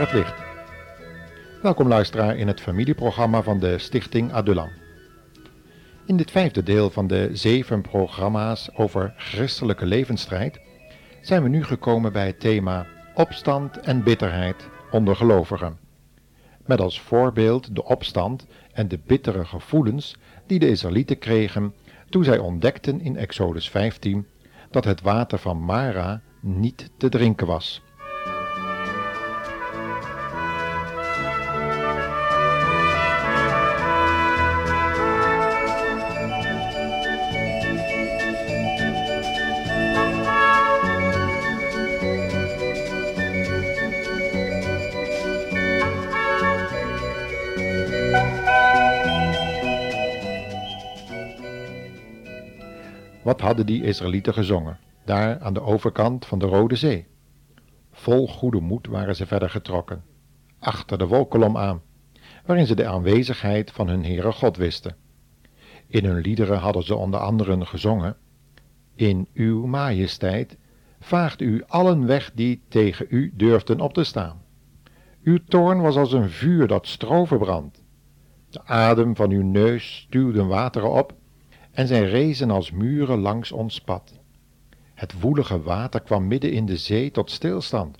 het licht. Welkom luisteraar in het familieprogramma van de Stichting Adulam. In dit vijfde deel van de zeven programma's over christelijke levensstrijd zijn we nu gekomen bij het thema opstand en bitterheid onder gelovigen. Met als voorbeeld de opstand en de bittere gevoelens die de Israëlieten kregen toen zij ontdekten in Exodus 15 dat het water van Mara niet te drinken was. Hadden die Israëlieten gezongen, daar aan de overkant van de Rode Zee? Vol goede moed waren ze verder getrokken, achter de wolkolom aan, waarin ze de aanwezigheid van hun Heere God wisten. In hun liederen hadden ze onder anderen gezongen, In uw majesteit vaagt u allen weg die tegen u durfden op te staan. Uw toorn was als een vuur dat stroven brandt. De adem van uw neus stuwde wateren op en zij rezen als muren langs ons pad. Het woelige water kwam midden in de zee tot stilstand.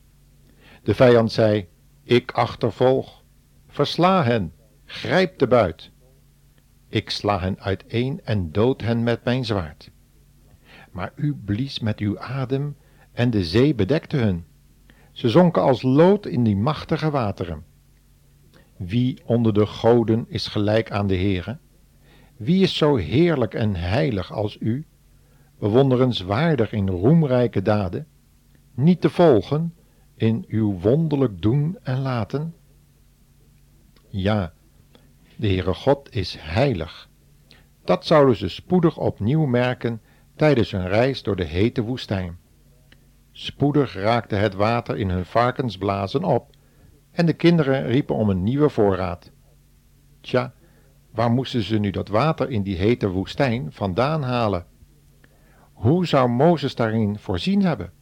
De vijand zei, ik achtervolg, versla hen, grijp de buit. Ik sla hen uiteen en dood hen met mijn zwaard. Maar u blies met uw adem en de zee bedekte hun. Ze zonken als lood in die machtige wateren. Wie onder de goden is gelijk aan de Heere? Wie is zo heerlijk en heilig als u, bewonderenswaardig in roemrijke daden, niet te volgen in uw wonderlijk doen en laten? Ja, de Heere God is heilig. Dat zouden ze spoedig opnieuw merken tijdens hun reis door de hete woestijn. Spoedig raakte het water in hun varkensblazen op en de kinderen riepen om een nieuwe voorraad. Tja, Waar moesten ze nu dat water in die hete woestijn vandaan halen? Hoe zou Mozes daarin voorzien hebben?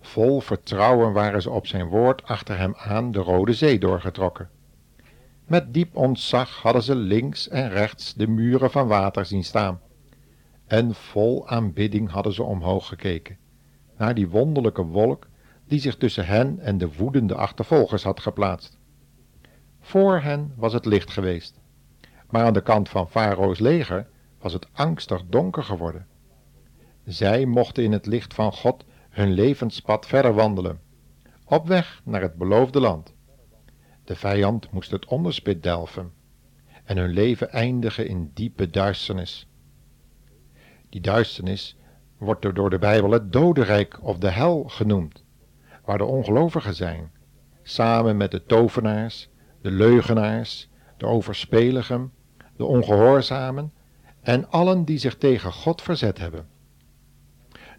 Vol vertrouwen waren ze op zijn woord achter hem aan de Rode Zee doorgetrokken. Met diep ontzag hadden ze links en rechts de muren van water zien staan. En vol aanbidding hadden ze omhoog gekeken, naar die wonderlijke wolk die zich tussen hen en de woedende achtervolgers had geplaatst. Voor hen was het licht geweest, maar aan de kant van Farao's leger was het angstig donker geworden. Zij mochten in het licht van God hun levenspad verder wandelen, op weg naar het beloofde land. De vijand moest het onderspit delven en hun leven eindigen in diepe duisternis. Die duisternis wordt door de Bijbel het dodenrijk of de hel genoemd, waar de ongelovigen zijn, samen met de tovenaars, de leugenaars, de overspeligen de ongehoorzamen en allen die zich tegen God verzet hebben.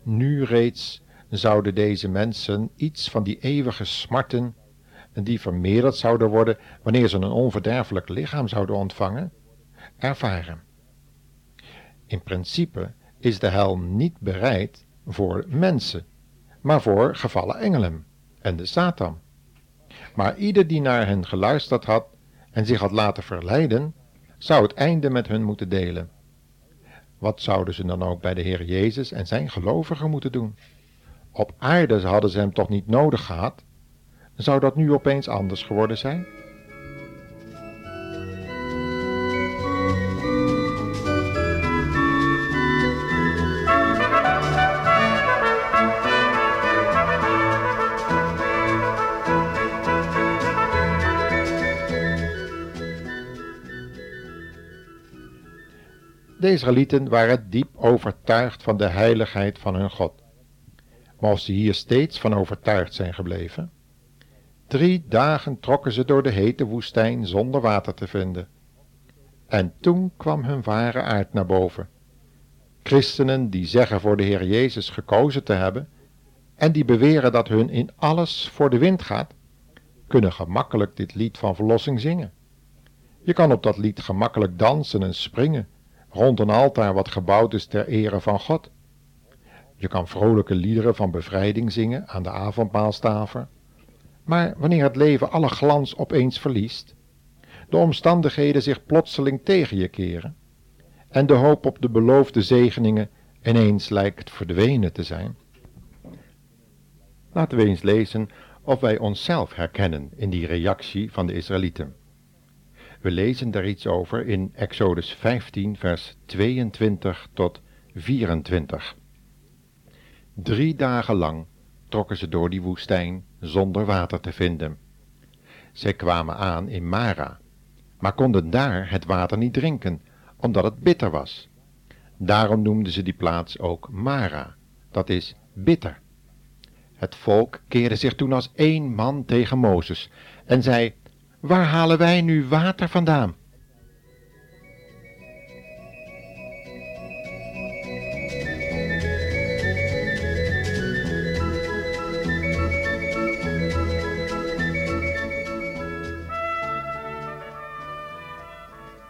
Nu reeds zouden deze mensen iets van die eeuwige smarten, die vermeerderd zouden worden wanneer ze een onverderfelijk lichaam zouden ontvangen, ervaren. In principe is de hel niet bereid voor mensen, maar voor gevallen engelen en de Satan. Maar ieder die naar hen geluisterd had en zich had laten verleiden, zou het einde met hun moeten delen. Wat zouden ze dan ook bij de Heer Jezus en zijn gelovigen moeten doen? Op aarde hadden ze hem toch niet nodig gehad? Zou dat nu opeens anders geworden zijn? De Israëlieten waren diep overtuigd van de heiligheid van hun God. Maar of ze hier steeds van overtuigd zijn gebleven? Drie dagen trokken ze door de hete woestijn zonder water te vinden. En toen kwam hun ware aard naar boven. Christenen die zeggen voor de Heer Jezus gekozen te hebben en die beweren dat hun in alles voor de wind gaat, kunnen gemakkelijk dit lied van verlossing zingen. Je kan op dat lied gemakkelijk dansen en springen rond een altaar wat gebouwd is ter ere van God. Je kan vrolijke liederen van bevrijding zingen aan de avondmaalstaver. Maar wanneer het leven alle glans opeens verliest, de omstandigheden zich plotseling tegen je keren en de hoop op de beloofde zegeningen ineens lijkt verdwenen te zijn. Laten we eens lezen of wij onszelf herkennen in die reactie van de Israëlieten. We lezen daar iets over in Exodus 15, vers 22 tot 24. Drie dagen lang trokken ze door die woestijn zonder water te vinden. Zij kwamen aan in Mara, maar konden daar het water niet drinken, omdat het bitter was. Daarom noemden ze die plaats ook Mara, dat is bitter. Het volk keerde zich toen als één man tegen Mozes en zei: Waar halen wij nu water vandaan?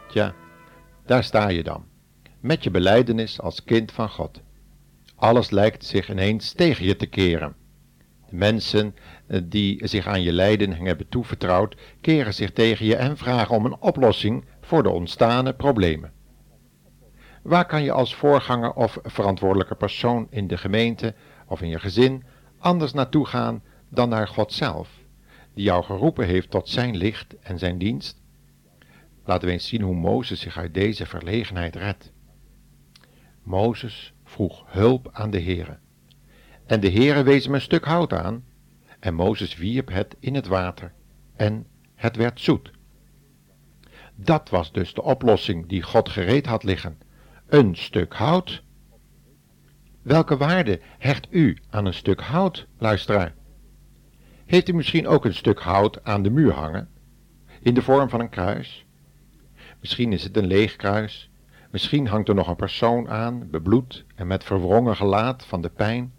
Tja, daar sta je dan, met je beleidenis als kind van God. Alles lijkt zich ineens tegen je te keren. Mensen eh, die zich aan je lijden hebben toevertrouwd, keren zich tegen je en vragen om een oplossing voor de ontstane problemen. Waar kan je als voorganger of verantwoordelijke persoon in de gemeente of in je gezin anders naartoe gaan dan naar God zelf, die jou geroepen heeft tot zijn licht en zijn dienst? Laten we eens zien hoe Mozes zich uit deze verlegenheid redt. Mozes vroeg hulp aan de Heere. En de Heere wees hem een stuk hout aan, en Mozes wierp het in het water, en het werd zoet. Dat was dus de oplossing die God gereed had liggen. Een stuk hout. Welke waarde hecht u aan een stuk hout, luisteraar? Heeft u misschien ook een stuk hout aan de muur hangen, in de vorm van een kruis? Misschien is het een leeg kruis, misschien hangt er nog een persoon aan, bebloed en met verwrongen gelaat van de pijn.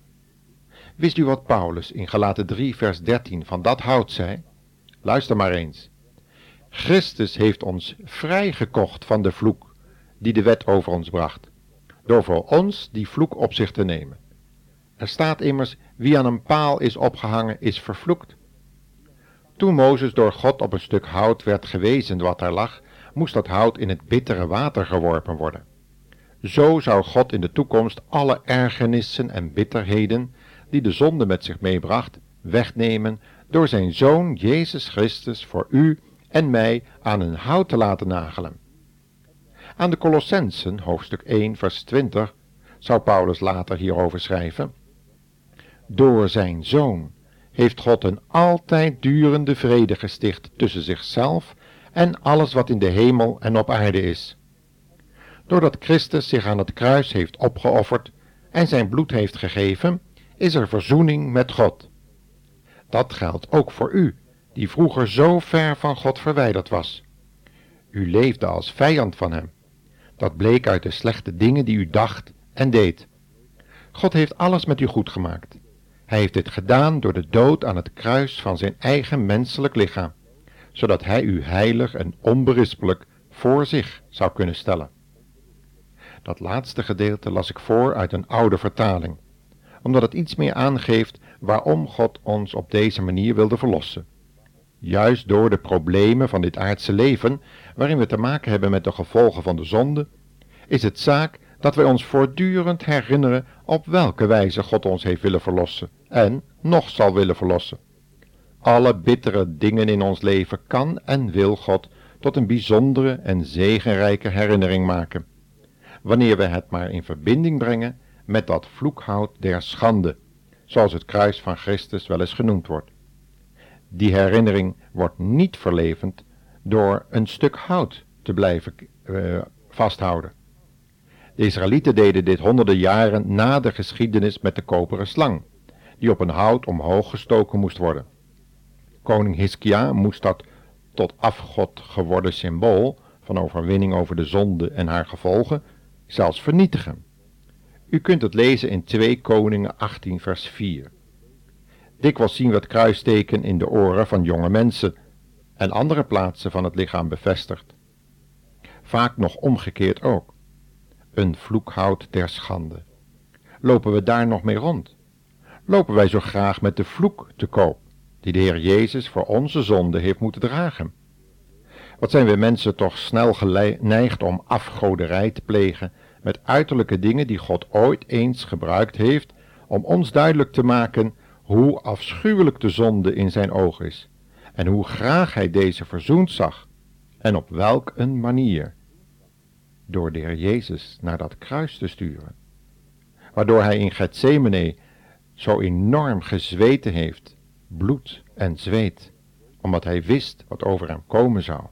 Wist u wat Paulus in Galaten 3 vers 13 van dat hout zei? Luister maar eens. Christus heeft ons vrijgekocht van de vloek die de wet over ons bracht, door voor ons die vloek op zich te nemen. Er staat immers, wie aan een paal is opgehangen, is vervloekt. Toen Mozes door God op een stuk hout werd gewezen wat daar lag, moest dat hout in het bittere water geworpen worden. Zo zou God in de toekomst alle ergernissen en bitterheden die de zonde met zich meebracht, wegnemen door zijn Zoon Jezus Christus voor u en mij aan een hout te laten nagelen. Aan de Colossensen, hoofdstuk 1, vers 20, zou Paulus later hierover schrijven. Door zijn Zoon heeft God een altijd durende vrede gesticht tussen zichzelf en alles wat in de hemel en op aarde is. Doordat Christus zich aan het kruis heeft opgeofferd en zijn bloed heeft gegeven, is er verzoening met God. Dat geldt ook voor u, die vroeger zo ver van God verwijderd was. U leefde als vijand van hem. Dat bleek uit de slechte dingen die u dacht en deed. God heeft alles met u goed gemaakt. Hij heeft dit gedaan door de dood aan het kruis van zijn eigen menselijk lichaam zodat hij u heilig en onberispelijk voor zich zou kunnen stellen. Dat laatste gedeelte las ik voor uit een oude vertaling, omdat het iets meer aangeeft waarom God ons op deze manier wilde verlossen. Juist door de problemen van dit aardse leven, waarin we te maken hebben met de gevolgen van de zonde, is het zaak dat wij ons voortdurend herinneren op welke wijze God ons heeft willen verlossen en nog zal willen verlossen alle bittere dingen in ons leven kan en wil God tot een bijzondere en zegenrijke herinnering maken, wanneer we het maar in verbinding brengen met dat vloekhout der schande, zoals het kruis van Christus wel eens genoemd wordt. Die herinnering wordt niet verlevend door een stuk hout te blijven uh, vasthouden. De Israëlieten deden dit honderden jaren na de geschiedenis met de koperen slang, die op een hout omhoog gestoken moest worden. Koning Hiskia moest dat tot afgod geworden symbool van overwinning over de zonde en haar gevolgen zelfs vernietigen. U kunt het lezen in 2 Koningen 18 vers 4. Dikwijls zien we het kruisteken in de oren van jonge mensen en andere plaatsen van het lichaam bevestigd. Vaak nog omgekeerd ook. Een vloekhout der schande. Lopen we daar nog mee rond? Lopen wij zo graag met de vloek te koop? die de Heer Jezus voor onze zonde heeft moeten dragen. Wat zijn we mensen toch snel geneigd om afgoderij te plegen met uiterlijke dingen die God ooit eens gebruikt heeft om ons duidelijk te maken hoe afschuwelijk de zonde in zijn oog is en hoe graag hij deze verzoend zag en op welk een manier. Door de Heer Jezus naar dat kruis te sturen, waardoor hij in Gethsemane zo enorm gezweten heeft, bloed en zweet, omdat hij wist wat over hem komen zou.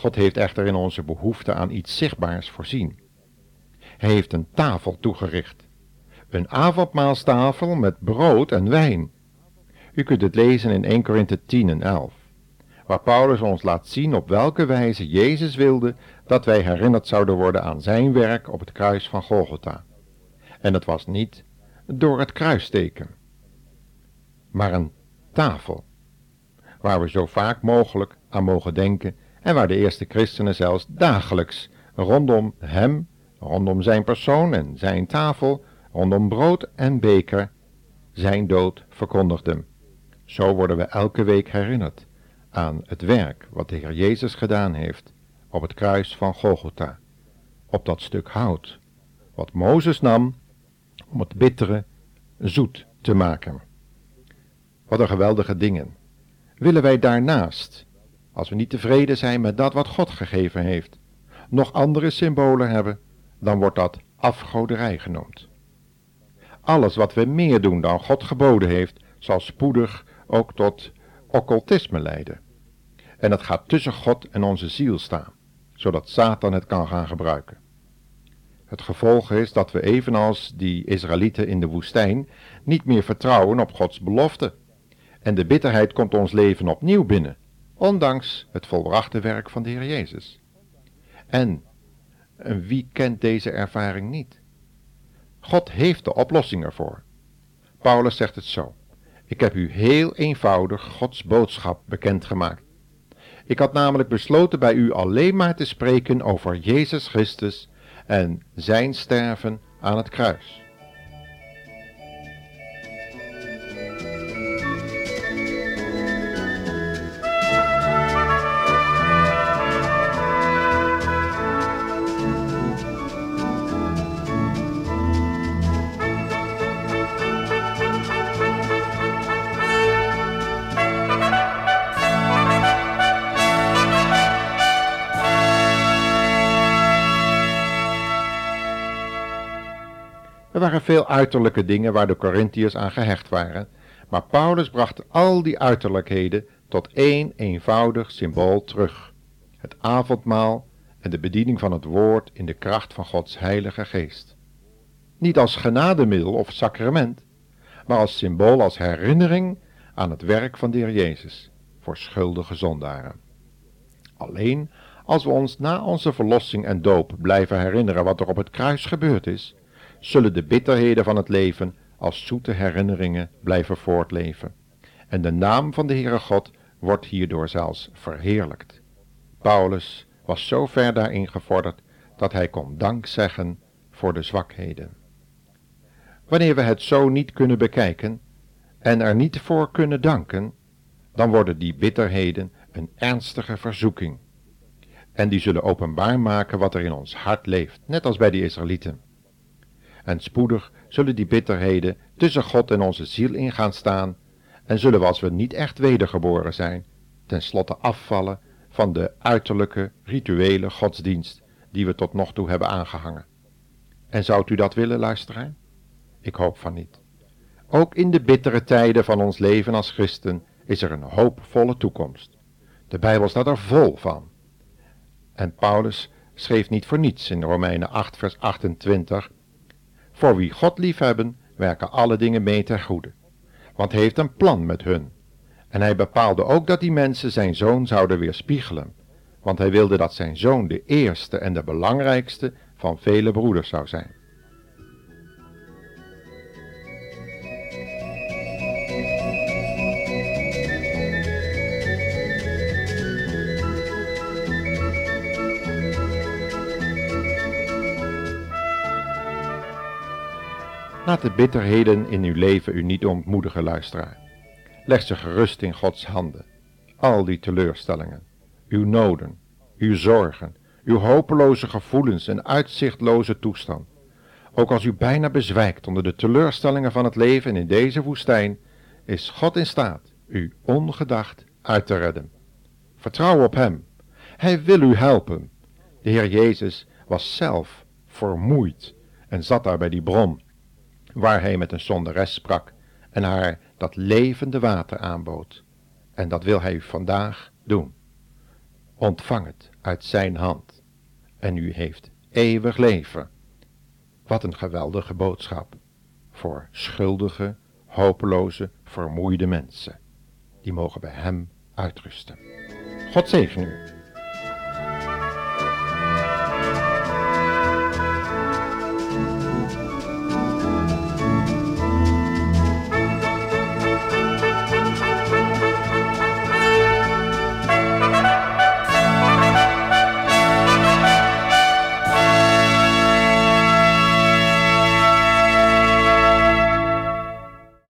God heeft echter in onze behoefte aan iets zichtbaars voorzien. Hij heeft een tafel toegericht, een avondmaalstafel met brood en wijn. U kunt het lezen in 1 Korinthe 10 en 11, waar Paulus ons laat zien op welke wijze Jezus wilde dat wij herinnerd zouden worden aan zijn werk op het kruis van Golgotha. En dat was niet door het kruisteken, maar een tafel, waar we zo vaak mogelijk aan mogen denken en waar de eerste christenen zelfs dagelijks rondom hem, rondom zijn persoon en zijn tafel, rondom brood en beker, zijn dood verkondigden. Zo worden we elke week herinnerd aan het werk wat de Heer Jezus gedaan heeft op het kruis van Golgotha, op dat stuk hout, wat Mozes nam om het bittere zoet te maken. Wat een geweldige dingen. Willen wij daarnaast, als we niet tevreden zijn met dat wat God gegeven heeft, nog andere symbolen hebben, dan wordt dat afgoderij genoemd. Alles wat we meer doen dan God geboden heeft, zal spoedig ook tot occultisme leiden. En dat gaat tussen God en onze ziel staan, zodat Satan het kan gaan gebruiken. Het gevolg is dat we evenals die Israëlieten in de woestijn niet meer vertrouwen op Gods belofte. En de bitterheid komt ons leven opnieuw binnen, ondanks het volbrachte werk van de Heer Jezus. En wie kent deze ervaring niet? God heeft de oplossing ervoor. Paulus zegt het zo. Ik heb u heel eenvoudig Gods boodschap bekendgemaakt. Ik had namelijk besloten bij u alleen maar te spreken over Jezus Christus en zijn sterven aan het kruis. Veel uiterlijke dingen waar de Corinthiërs aan gehecht waren, maar Paulus bracht al die uiterlijkheden tot één eenvoudig symbool terug: het avondmaal en de bediening van het woord in de kracht van Gods Heilige Geest. Niet als genademiddel of sacrament, maar als symbool, als herinnering aan het werk van de Heer Jezus voor schuldige zondaren. Alleen als we ons na onze verlossing en doop blijven herinneren wat er op het kruis gebeurd is, zullen de bitterheden van het leven als zoete herinneringen blijven voortleven. En de naam van de Heere God wordt hierdoor zelfs verheerlijkt. Paulus was zo ver daarin gevorderd dat hij kon dank zeggen voor de zwakheden. Wanneer we het zo niet kunnen bekijken en er niet voor kunnen danken, dan worden die bitterheden een ernstige verzoeking. En die zullen openbaar maken wat er in ons hart leeft, net als bij de Israëlieten en spoedig zullen die bitterheden tussen God en onze ziel in gaan staan en zullen we als we niet echt wedergeboren zijn, tenslotte afvallen van de uiterlijke rituele godsdienst die we tot nog toe hebben aangehangen. En zou u dat willen, luisteren? Ik hoop van niet. Ook in de bittere tijden van ons leven als christen is er een hoopvolle toekomst. De Bijbel staat er vol van. En Paulus schreef niet voor niets in Romeinen 8, vers 28 voor wie God liefhebben, werken alle dingen mee ter goede. Want hij heeft een plan met hun. En hij bepaalde ook dat die mensen zijn zoon zouden weerspiegelen. Want hij wilde dat zijn zoon de eerste en de belangrijkste van vele broeders zou zijn. Laat de bitterheden in uw leven u niet ontmoedigen, luisteraar. Leg ze gerust in Gods handen. Al die teleurstellingen, uw noden, uw zorgen, uw hopeloze gevoelens en uitzichtloze toestand. Ook als u bijna bezwijkt onder de teleurstellingen van het leven in deze woestijn, is God in staat u ongedacht uit te redden. Vertrouw op Hem. Hij wil u helpen. De Heer Jezus was zelf vermoeid en zat daar bij die bron, waar hij met een zonderes sprak en haar dat levende water aanbood. En dat wil hij u vandaag doen. Ontvang het uit zijn hand en u heeft eeuwig leven. Wat een geweldige boodschap voor schuldige, hopeloze, vermoeide mensen. Die mogen bij hem uitrusten. God zegen u.